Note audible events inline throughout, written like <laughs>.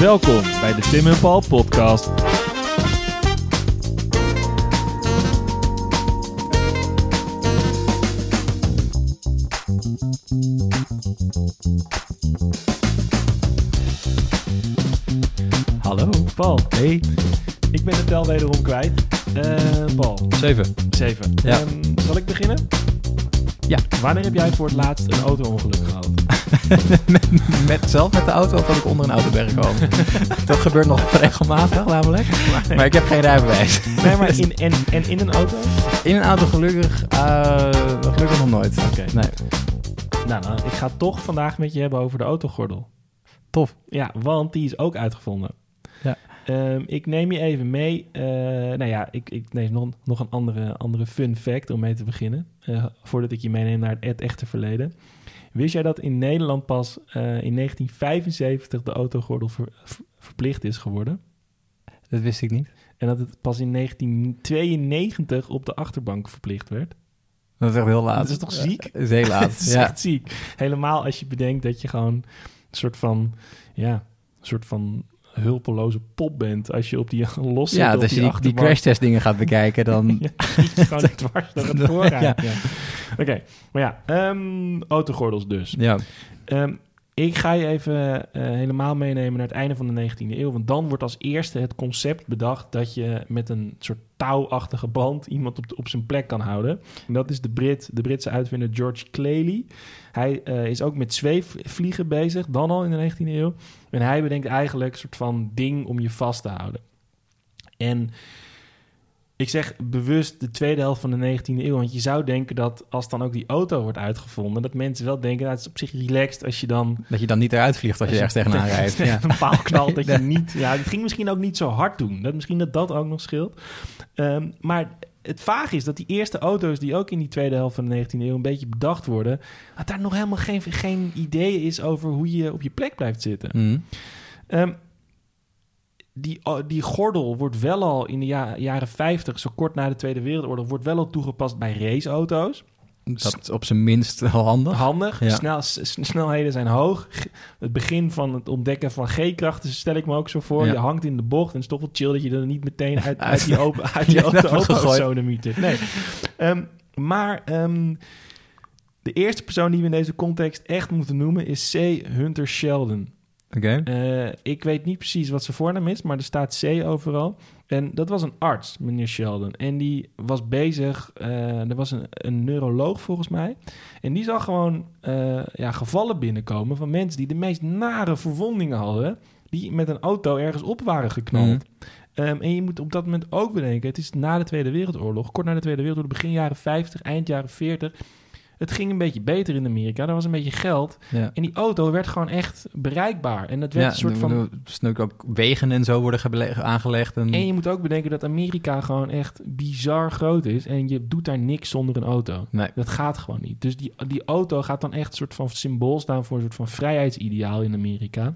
Welkom bij de Tim en Paul podcast. Hallo Paul. Hey, Ik ben de tel wederom kwijt. Eh, Paul, 7. 7. Ja. zal ik beginnen? Ja. Wanneer heb jij voor het laatst een auto-ongeluk gehad? <laughs> met, met, zelf met de auto of dat ik onder een auto ben gekomen? <laughs> dat gebeurt nog regelmatig namelijk. Maar ik heb geen rijbewijs. Nee, maar in, en, en in een auto? In een auto gelukkig, eh, gelukkig nog nooit. Oké. Nee, Nou, nou, ik ga toch vandaag met je hebben over de autogordel. tof. Ja, want die is ook uitgevonden. Ja. Ehm, ik neem je even mee. eh, nou ja, ik, ik neem nog, nog een andere, andere fun fact om mee te beginnen. eh, voordat ik je meeneem naar het echte verleden. Wist jij dat in Nederland pas eh, in 1975 de autogordel ver- ver- verplicht is geworden? Dat wist ik niet. En dat het pas in 1992 op de achterbank verplicht werd? Dat is echt heel laat. Dat is toch ziek? Dat is heel laat. <laughs> Is ja. echt ziek. Helemaal als je bedenkt dat je gewoon een soort van, ja, een soort van hulpeloze pop bent als je op die <laughs> los zit. ja, als je die, die achterbank. crashtest dingen gaat bekijken, dan... <laughs> Ja, je gewoon dwars door het voorraad. Ja. <laughs> Oké, maar ja, ehm, autogordels dus. Ja, Ehm, ik ga je even eh, helemaal meenemen naar het einde van de 19e eeuw. Want dan wordt als eerste het concept bedacht dat je met een soort touwachtige band iemand op, de- op zijn plek kan houden. En dat is de, Brit, de Britse uitvinder George Claley. Hij eh, is ook met zweefvliegen bezig, dan al in de 19e eeuw. En hij bedenkt eigenlijk een soort van ding om je vast te houden. En ik zeg bewust de tweede helft van de 19e eeuw. Want je zou denken dat als dan ook die auto wordt uitgevonden... dat mensen wel denken, nou, het is op zich relaxed als je dan... dat je dan niet eruit vliegt als je ergens tegenaan <laughs> rijdt. Ja. een paal knalt, dat je <laughs> niet... Ja, het ging misschien ook niet zo hard doen. Dat, misschien dat dat ook nog scheelt. Ehm, maar het vaag is dat die eerste auto's... die ook in die tweede helft van de 19e eeuw een beetje bedacht worden... dat daar nog helemaal geen, geen idee is over hoe je op je plek blijft zitten. Mhm. Ehm, die, oh, die gordel wordt wel al in de ja- jaren 50, zo kort na de Tweede Wereldoorlog, wordt wel al toegepast bij raceauto's. Dat is op zijn minst wel handig. Handig, Ja. snel, snelheden zijn hoog. Het begin van het ontdekken van G-krachten stel ik me ook zo voor. Ja. Je hangt in de bocht en het is toch wel chill dat je er niet meteen uit, <laughs> uit die open, uit die <laughs> auto. Nee. Ehm, maar ehm, de eerste persoon die we in deze context echt moeten noemen is C. Hunter Sheldon. Oké. Eh, ik weet niet precies wat zijn voornaam is, maar er staat C overal. En dat was een arts, meneer Sheldon. En die was bezig, eh, er was een, een neuroloog volgens mij. En die zag gewoon eh, ja, gevallen binnenkomen van mensen die de meest nare verwondingen hadden. Die met een auto ergens op waren geknald. Mhm. Ehm, en je moet op dat moment ook bedenken, het is na de Tweede Wereldoorlog, kort na de Tweede Wereldoorlog, begin jaren 50, eind jaren 40. Het ging een beetje beter in Amerika, er was een beetje geld. Ja. En die auto werd gewoon echt bereikbaar. En dat werd Ja, een soort van... snuk ook wegen en zo worden aangelegd. En, En je moet ook bedenken dat Amerika gewoon echt bizar groot is. En je doet daar niks zonder een auto. Nee. Dat gaat gewoon niet. Dus die, die auto gaat dan echt een soort van symbool staan voor een soort van vrijheidsideaal in Amerika.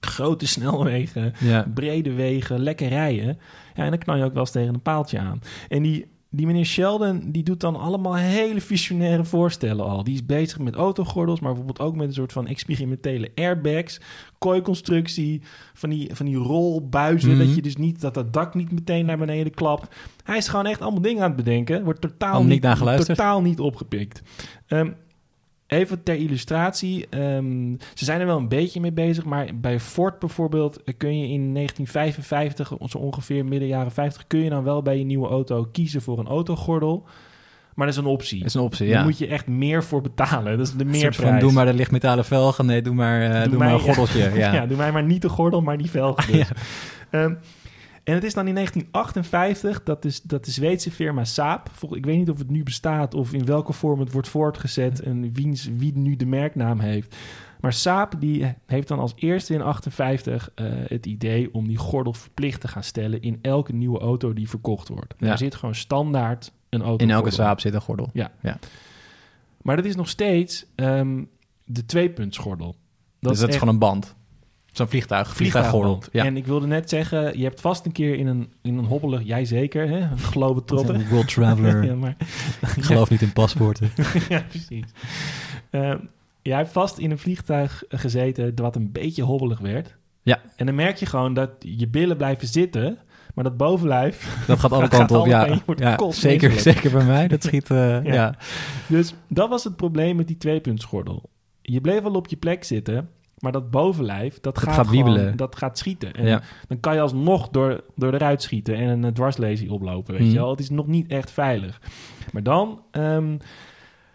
Grote snelwegen, Ja. brede wegen, lekker rijden. Ja, en dan knal je ook wel eens tegen een paaltje aan. En die, die meneer Sheldon, die doet dan allemaal hele visionaire voorstellen al. Die is bezig met autogordels, maar bijvoorbeeld ook met een soort van experimentele airbags, kooiconstructie, van die, van die rolbuizen, Mhm. dat je dus niet, dat dat dak niet meteen naar beneden klapt. Hij is gewoon echt allemaal dingen aan het bedenken, wordt totaal, niet totaal niet opgepikt. Ehm, Even ter illustratie. ehm, ze zijn er wel een beetje mee bezig, maar bij Ford bijvoorbeeld kun je in 1955, zo ongeveer midden jaren 50, kun je dan wel bij je nieuwe auto kiezen voor een autogordel. Maar dat is een optie. Dat is een optie, Daar ja. moet je echt meer voor betalen. Dat is de meerprijs. van, doe maar de lichtmetalen velgen. Nee, doe maar, eh, doe, Doe maar een gordeltje. <laughs> Ja. Ja. doe mij maar niet de gordel, maar die velgen. <laughs> dus. Ehm, en het is dan in 1958 dat, is, dat de Zweedse firma Saab... ik weet niet of het nu bestaat of in welke vorm het wordt voortgezet... en wiens, wie nu de merknaam heeft. Maar Saab die heeft dan als eerste in 58 eh, het idee... om die gordel verplicht te gaan stellen in elke nieuwe auto die verkocht wordt. Ja. Er zit gewoon standaard een auto. In elke Saab zit een gordel. Maar dat is nog steeds ehm, de tweepuntsgordel. dus dat is echt- gewoon een band. Zo'n vliegtuig, vliegtuiggordel. Ja. En ik wilde net zeggen, je hebt vast een keer in een, in een hobbelig, jij zeker, hè? <laughs> Een globetrotter. Een world traveler. <laughs> ja, maar, <laughs> Ik geloof niet in paspoorten. ja, precies. Ehm, jij hebt vast in een vliegtuig gezeten wat een beetje hobbelig werd. Ja. En dan merk je gewoon dat je billen blijven zitten, maar dat bovenlijf... Dat gaat alle kanten op, ja. ja zeker, zeker bij mij. Dat schiet, eh, ja. Ja. Dus dat was het probleem met die tweepuntsgordel. Je bleef wel op je plek zitten, maar dat bovenlijf, dat, gaat, gaat gewoon- wiebelen. dat gaat schieten. En Ja. dan kan je alsnog door, door de ruit schieten en een dwarslesie oplopen, weet Mhm. je wel. Het is nog niet echt veilig. Maar dan ehm,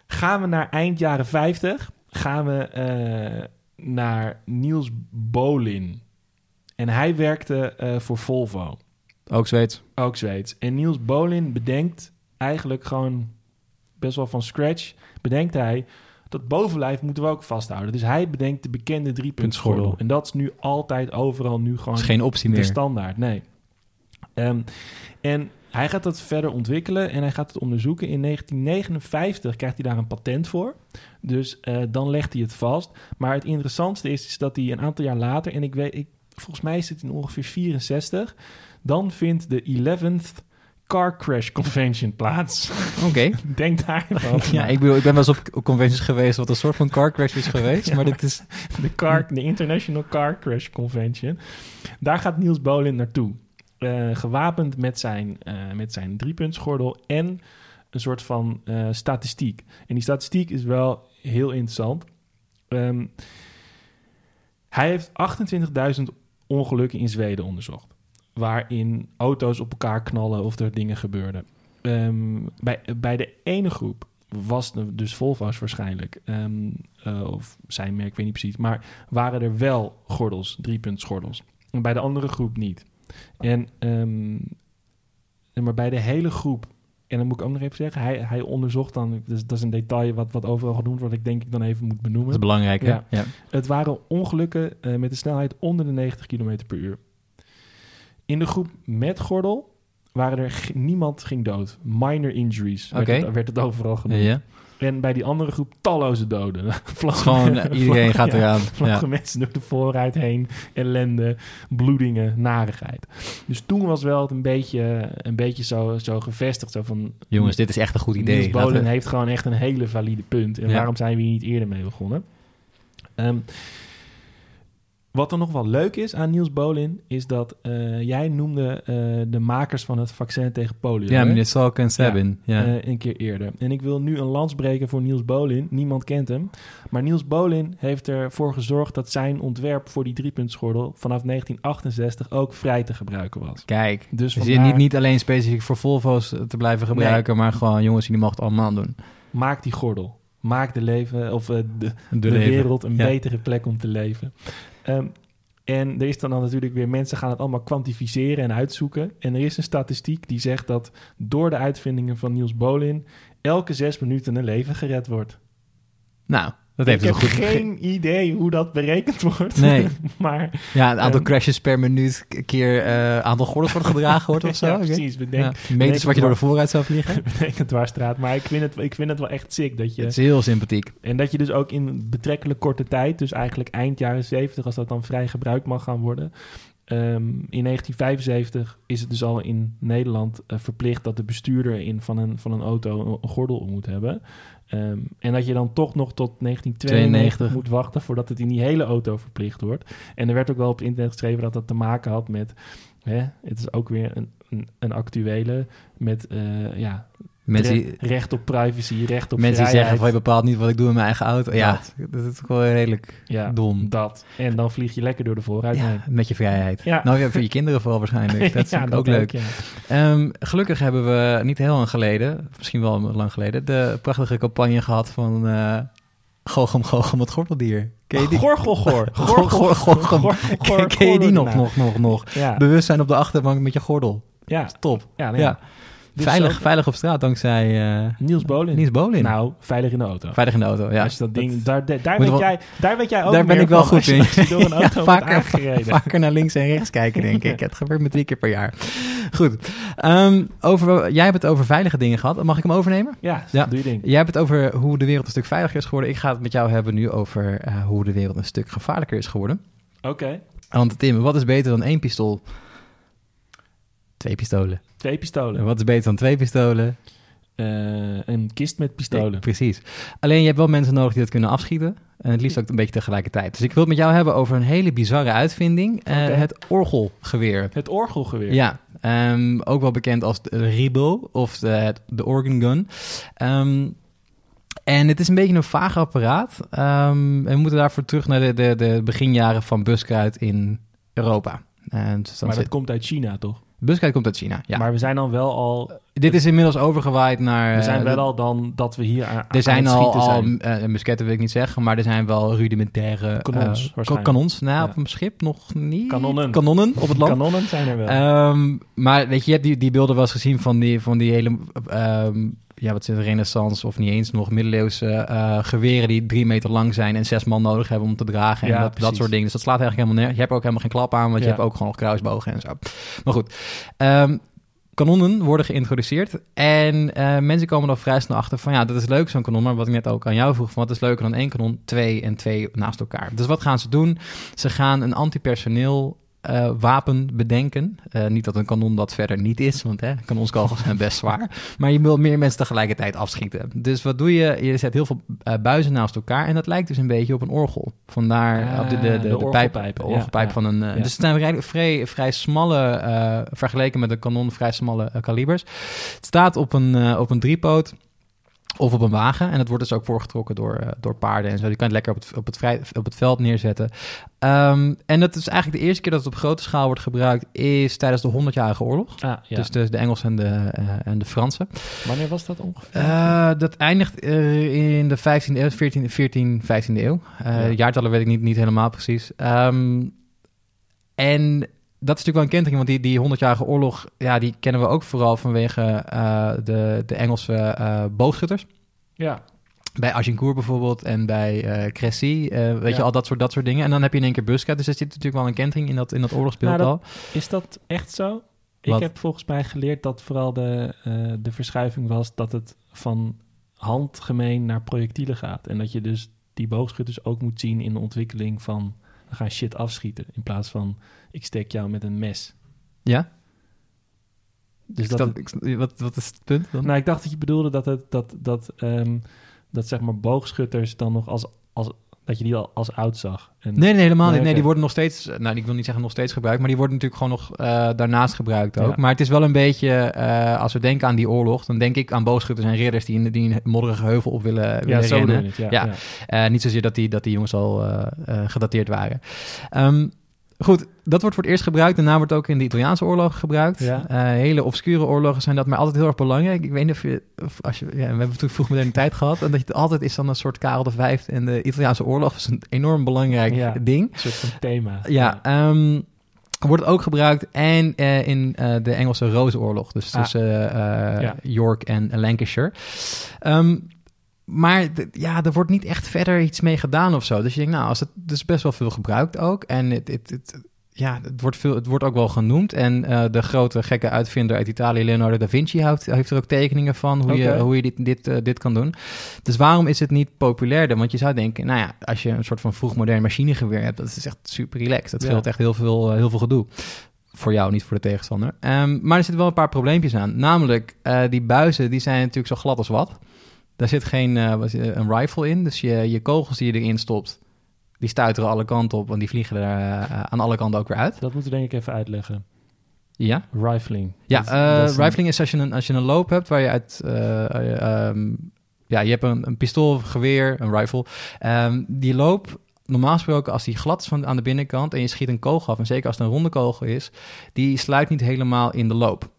gaan we naar eind jaren 50, gaan we eh, naar Niels Bolin. En hij werkte eh, voor Volvo. Ook Zweeds. Ook Zweeds. En Niels Bolin bedenkt eigenlijk gewoon best wel van scratch, bedenkt hij dat bovenlijf moeten we ook vasthouden. Dus hij bedenkt de bekende driepuntsgordel. Puntsgordel. En dat is nu altijd overal nu gewoon geen optie de meer. standaard. Nee. Ehm, en hij gaat dat verder ontwikkelen en hij gaat het onderzoeken. In 1959 krijgt hij daar een patent voor. Dus eh, dan legt hij het vast. Maar het interessantste is, is dat hij een aantal jaar later, en ik weet, ik, volgens mij is het in ongeveer 64, dan vindt de 11th Car Crash Convention plaats. Oké. <laughs> Denk daar even Ja, ik, bedoel, ik ben wel eens op conventies geweest wat een soort van car crash is geweest. <laughs> Ja, maar dit is... de, car, de International Car Crash Convention. Daar gaat Niels Bolin naartoe. Eh, gewapend met zijn, eh, met zijn driepuntsgordel en een soort van eh, statistiek. En die statistiek is wel heel interessant. Ehm, hij heeft 28.000 ongelukken in Zweden onderzocht. Waarin auto's op elkaar knallen of er dingen gebeurden. Ehm, bij, bij de ene groep was het dus Volvo's waarschijnlijk. ehm, eh, of zijn merk, ik weet niet precies. Maar waren er wel gordels, driepuntsgordels. En bij de andere groep niet. En ehm, maar bij de hele groep, en dan moet ik ook nog even zeggen, hij, hij onderzocht dan, dus dat is een detail wat, wat overal genoemd wordt, ik denk ik dan even moet Dat benoemen. is belangrijk, hè? Ja. Ja. Het waren ongelukken eh, met een snelheid onder de 90 km per uur. In de groep met gordel waren er niemand ging dood. Minor injuries werd, Oké. het, werd het overal genoemd. En bij die andere groep talloze doden. <laughs> Vlag- Gewoon eh, iedereen gaat ja, eraan. Vlaggen Ja. mensen door de voorruit heen. Ellende, bloedingen, narigheid. Dus toen was wel het een beetje, een beetje zo, zo gevestigd. Zo van, Jongens, dit is echt een goed idee. Niels we- heeft gewoon echt een hele valide punt. En Ja. waarom zijn we hier niet eerder mee begonnen? Ehm, wat er nog wel leuk is aan Niels Bolin... is dat eh, jij noemde eh, de makers van het vaccin tegen polio. Ja, meneer Salk en Sabin. Ja. Eh, een keer eerder. En ik wil nu een lans breken voor Niels Bolin. Niemand kent hem. Maar Niels Bolin heeft ervoor gezorgd dat zijn ontwerp voor die driepuntsgordel vanaf 1968 ook vrij te gebruiken was. Kijk, Dus dus je vandaar niet, niet alleen specifiek voor Volvo's te blijven gebruiken, maar gewoon jongens, die mogen het allemaal doen. maak die gordel. Maak de leven of eh, de, De, de, leven. wereld een Ja. betere plek om te leven. Ehm, en er is dan, dan natuurlijk weer mensen gaan het allemaal kwantificeren en uitzoeken. En er is een statistiek die zegt dat door de uitvindingen van Niels Bolin elke zes minuten een leven gered wordt. Nou, dat heeft ik heb goed geen idee hoe dat berekend wordt. Nee. <laughs> maar Ja, het aantal Ehm. crashes per minuut, keer eh aantal gordels wordt gedragen wordt <laughs> of zo. ja, precies. Bedenk, Ja, Meters wat je door de het vooruit zou vliegen. <laughs> bedenk het dwarsstraat. Maar ik vind, het, ik vind het wel echt sick dat je... Het is heel sympathiek. En dat je dus ook in betrekkelijk korte tijd, dus eigenlijk eind jaren 70, als dat dan vrij gebruikt mag gaan worden. ehm, in 1975 is het dus al in Nederland eh, verplicht dat de bestuurder in van, een, van een auto een, een gordel om moet hebben. Ehm, en dat je dan toch nog tot 1992 92. moet wachten voordat het in die hele auto verplicht wordt. En er werd ook wel op internet geschreven dat dat te maken had met, hè, het is ook weer een, een, een actuele, met eh, ja, Mensen, die- recht op privacy, recht op mensen die vrijheid. zeggen van je bepaalt niet wat ik doe in mijn eigen auto. Ja, dat is wel redelijk Ja, dom. dat. En dan vlieg je lekker door de vooruit Ja, met je vrijheid. Ja. Nou voor je kinderen vooral waarschijnlijk. <laughs> Dat is Ja, ook leuk. Ehm, gelukkig hebben we niet heel lang geleden, misschien wel lang geleden, de prachtige campagne gehad van eh Gogem Gogem het gordeldier. Ken je die? Gorgelgor. <laughs> Gor- gor- gor- Ken, je die nog, nog, nog, nog? Bewustzijn op de achterbank met je gordel. ja, Top. ja, nee. Ja. Dus veilig, veilig op straat dankzij eh Niels Bolin. Niels Bolin. Nou, veilig in de auto. Veilig in de auto, ja. Als je dat ding, daar, daar, weet wel- jij, daar weet jij ook Daar ben ik wel van goed als je- in. Als je door een <laughs> auto wordt vaker, naar links en rechts kijken, denk ik. Het gebeurt me drie keer per jaar. Goed. Ehm, over, jij hebt het over veilige dingen gehad. Mag ik hem overnemen? Ja, Ja. doe je ding. Jij hebt het over hoe de wereld een stuk veiliger is geworden. Ik ga het met jou hebben nu over eh, hoe de wereld een stuk gevaarlijker is geworden. Oké, Want Tim, wat is beter dan één pistool? Twee pistolen. Twee pistolen. En wat is beter dan twee pistolen? eh, een kist met pistolen. Ja, precies. Alleen je hebt wel mensen nodig die dat kunnen afschieten. En het liefst ook een beetje tegelijkertijd. Dus ik wil het met jou hebben over een hele bizarre uitvinding. eh, het orgelgeweer. Het orgelgeweer. Ja, ehm, ook wel bekend als de Ribo of de, de Organ Gun. Ehm, en het is een beetje een vaag apparaat. Ehm, we moeten daarvoor terug naar de, de, de beginjaren van buskruid in Europa. En dus maar dat zit- komt uit China, toch? Buskruid komt uit China, ja. Maar we zijn dan wel al... Dit is inmiddels overgewaaid naar... We zijn eh, wel al dan dat we hier aan, Er aan zijn het al, al zijn. eh, musketten wil ik niet zeggen, maar er zijn wel rudimentaire Kanons, eh, waarschijnlijk. kanons. Nou, Ja. op een schip nog niet. Kanonnen. Kanonnen op het land. Kanonnen zijn er wel. Ehm, maar weet je, je hebt die, die beelden wel eens gezien van die, van die hele, ehm, ja, wat het, renaissance of niet eens nog middeleeuwse eh, geweren die drie meter lang zijn en zes man nodig hebben om te dragen en Ja, dat, dat soort dingen. Dus dat slaat eigenlijk helemaal neer. Je hebt ook helemaal geen klap aan, want je hebt ook gewoon nog kruisbogen en zo. Maar goed, Ehm, kanonnen worden geïntroduceerd en eh, mensen komen er vrij snel achter van ja, dat is leuk zo'n kanon, maar wat ik net ook aan jou vroeg, van wat is leuker dan één kanon? Twee en twee naast elkaar. Dus wat gaan ze doen? Ze gaan een antipersoneel eh, wapen bedenken. Eh, niet dat een kanon dat verder niet is, want hè, kanonskogels zijn best zwaar. Maar je wil meer mensen tegelijkertijd afschieten. Dus wat doe je? Je zet heel veel eh, buizen naast elkaar en dat lijkt dus een beetje op een orgel. Vandaar Ah, op de, de, de, pijp, orgelpijp ja. van een... Ja. Dus het zijn vrij, vrij, vrij smalle, vergeleken met een kanon, vrij smalle kalibers. Het staat op een, op een driepoot. Of op een wagen. En het wordt dus ook voorgetrokken door, eh, door paarden en zo. Je kan het lekker op het, op het, vrij, op het veld neerzetten. Ehm, en dat is eigenlijk de eerste keer dat het op grote schaal wordt gebruikt... is tijdens de 100-jarige oorlog. ah, ja. Dus de, de Engelsen en de, eh, en de Fransen. Wanneer was dat ongeveer? Eh, dat eindigt in de 15e eeuw, 14, 14 15e eeuw. Ja. Jaartallen weet ik niet, niet helemaal precies. Ehm, en dat is natuurlijk wel een kentering, want die, die 100-jarige oorlog... Ja, die kennen we ook vooral vanwege eh, de, de Engelse eh, boogschutters. ja. Bij Agincourt bijvoorbeeld en bij eh Cressy. weet Ja. je, al dat soort, dat soort dingen. En dan heb je in één keer Busquets. Dus er zit natuurlijk wel een kentering in dat, in dat oorlogsbeeld Nou, al. Is dat echt zo? Wat? Ik heb volgens mij geleerd dat vooral de, de verschuiving was dat het van handgemeen naar projectielen gaat. En dat je dus die boogschutters ook moet zien in de ontwikkeling van we gaan shit afschieten. In plaats van ik steek jou met een mes. Ja? Dus Ik dat, snap- ik snap- wat, wat is het punt dan? nou, ik dacht dat je bedoelde dat het dat dat ehm, dat zeg maar boogschutters dan nog als als dat je die al als oud zag. En, Nee, nee, helemaal Nee, niet. Nee, die worden nog steeds, eh, nou, ik wil niet zeggen nog steeds gebruikt, maar die worden natuurlijk gewoon nog eh, daarnaast gebruikt ook. Ja. Maar het is wel een beetje, eh, als we denken aan die oorlog, dan denk ik aan boogschutters en ridders die in, die een modderige heuvel op willen, ja, willen zo rennen. het. Ja, Ja. ja. Niet zozeer dat die, dat die jongens al gedateerd waren. Ehm, goed, dat wordt voor het eerst gebruikt. Daarna wordt ook in de Italiaanse oorlog gebruikt. Ja. Eh, hele obscure oorlogen zijn dat, maar altijd heel erg belangrijk. Ik weet niet of je, of als je ja, we hebben natuurlijk vroeg tijd gehad. En dat je het altijd is dan een soort Karel V en de Italiaanse oorlog. Is een enorm belangrijk Ja. ding. Een soort van thema. Ja, ehm, wordt ook gebruikt en eh, in eh, de Engelse Rozeoorlog, dus Ah. tussen. York en Lancashire. Ehm, maar ja, er wordt niet echt verder iets mee gedaan of zo. Dus je denkt, nou, als het er is best wel veel gebruikt ook. En het, het, het, ja, het wordt, veel, het wordt ook wel genoemd. En eh, de grote gekke uitvinder uit Italië, Leonardo da Vinci, heeft, heeft er ook tekeningen van hoe je, hoe je dit, dit, eh, dit kan doen. Dus waarom is het niet populairder? Want je zou denken, nou ja, als je een soort van vroeg modern machinegeweer hebt, dat is echt super relaxed. Dat Ja. scheelt echt heel veel, eh, heel veel gedoe. Voor jou, niet voor de tegenstander. Ehm, maar er zitten wel een paar probleempjes aan. Namelijk, die buizen die zijn natuurlijk zo glad als wat. Daar zit geen het, een rifle in. Dus je, je kogels die je erin stopt, die stuiteren alle kanten op. Want die vliegen er eh, aan alle kanten ook weer uit. Dat moeten we denk ik even uitleggen. Ja, Rifling. ja Dat- eh, dat is een- rifling is als je, een, als je een loop hebt waar je uit... eh, eh, ehm, ja, je hebt een, een pistool, geweer, een rifle. Ehm, die loop, normaal gesproken, als die glad is van, aan de binnenkant... en je schiet een kogel af, en zeker als het een ronde kogel is... die sluit niet helemaal in de loop.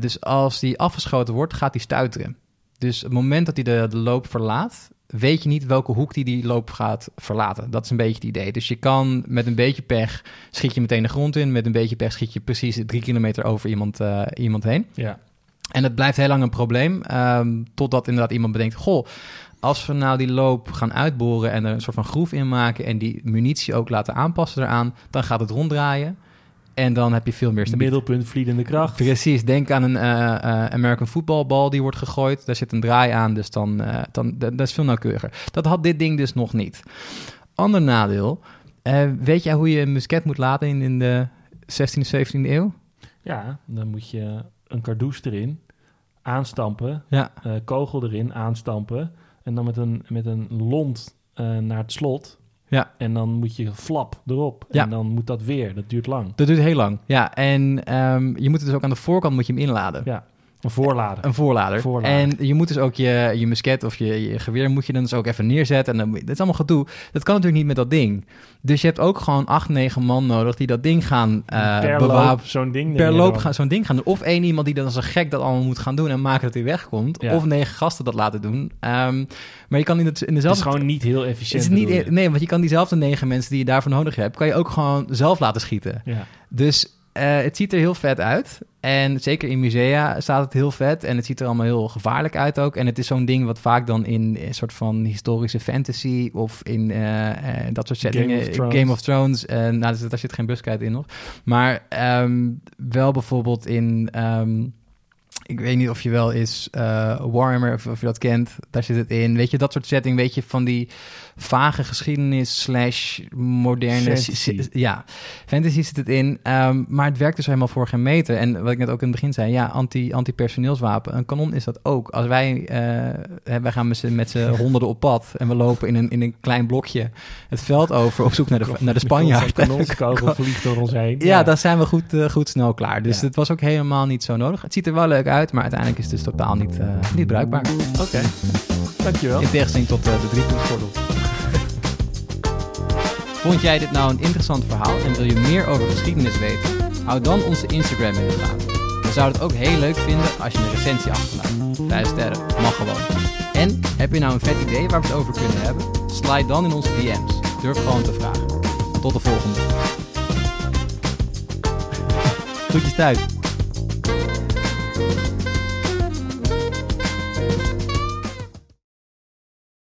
Dus als die afgeschoten wordt, gaat die stuiteren. Dus het moment dat hij de, de loop verlaat... weet je niet welke hoek die die loop gaat verlaten. Dat is een beetje het idee. Dus je kan met een beetje pech schiet je meteen de grond in. Met een beetje pech schiet je precies drie kilometer over iemand, eh, iemand heen. Ja. En het blijft heel lang een probleem. ehm, totdat inderdaad iemand bedenkt: Goh, als we nou die loop gaan uitboren en er een soort van groef in maken. en die munitie ook laten aanpassen eraan. dan gaat het ronddraaien. En dan heb je veel meer stabiliteit. Middelpunt vliedende kracht. Precies, denk aan een eh, eh, American footballbal die wordt gegooid. Daar zit een draai aan, dus dan, eh, dan dat, is veel nauwkeuriger. Dat had dit ding dus nog niet. Ander nadeel, weet jij hoe je een musket moet laden in, in de 16e, 17e eeuw? Ja, dan moet je een cardoes erin. aanstampen, Ja, kogel erin, aanstampen. En dan met een, met een lont naar het slot. Ja. En dan moet je flap erop. Ja. En dan moet dat weer. Dat duurt lang. dat duurt heel lang. Ja, en ehm, je moet het dus ook aan de voorkant moet je hem inladen. Ja. Een voorlader. Een voorlader. Voorlader. En je moet dus ook je, je musket of je, je geweer moet je dan dus ook even neerzetten. En dan, dat is allemaal gedoe. Dat kan natuurlijk niet met dat ding. Dus je hebt ook gewoon acht, negen man nodig die dat ding gaan loop zo'n ding Per loop gaan zo'n ding gaan doen. Of één iemand die dan als een gek dat allemaal moet gaan doen en maken dat hij wegkomt. Ja. Of negen gasten dat laten doen. Ehm, maar je kan in, het, in Het is dezelfde... gewoon niet heel het efficiënt. is niet, je? nee, want je kan diezelfde negen mensen die je daarvoor nodig hebt, kan je ook gewoon zelf laten schieten. Ja. Dus eh, het ziet er heel vet uit. En zeker in musea staat het heel vet. En het ziet er allemaal heel gevaarlijk uit ook. En het is zo'n ding wat vaak dan in een soort van historische fantasy... of in eh, eh, dat soort settingen... of Thrones. Game of Thrones. eh, nou, daar zit- daar zit geen buskheid in nog. Maar ehm, wel bijvoorbeeld in... ehm, ik weet niet of je wel is eh, Warhammer, of, of je dat kent. Daar zit het in. Weet je, dat soort setting. Weet je, van die vage geschiedenis slash moderne... Fantasy. Ja, fantasy zit het in. Ehm, maar het werkt dus helemaal voor geen meter. En wat ik net ook in het begin zei, ja, anti, anti-personeelswapen. Een kanon is dat ook. Als wij, hè, wij gaan met z'n, <laughs> honderden op pad en we lopen in een, in een klein blokje het veld over op zoek naar de, naar de Spanjaard. <laughs> Kanonskogel <laughs> vliegt door ons heen. Ja, dan zijn we goed, eh, goed snel klaar. Dus Ja. het was ook helemaal niet zo nodig. Het ziet er wel leuk uit, maar uiteindelijk is het dus totaal niet, eh, niet bruikbaar. Oké. Dankjewel. In tegenstelling tot eh, de drie gordel. Vond jij dit nou een interessant verhaal en wil je meer over geschiedenis weten? Hou dan onze Instagram in de gaten. We zouden het ook heel leuk vinden als je een recensie achterlaat. Vijf sterren, mag gewoon. En heb je nou een vet idee waar we het over kunnen hebben? Slide dan in onze DM's. Durf gewoon te vragen. Tot de volgende. Groetjes thuis.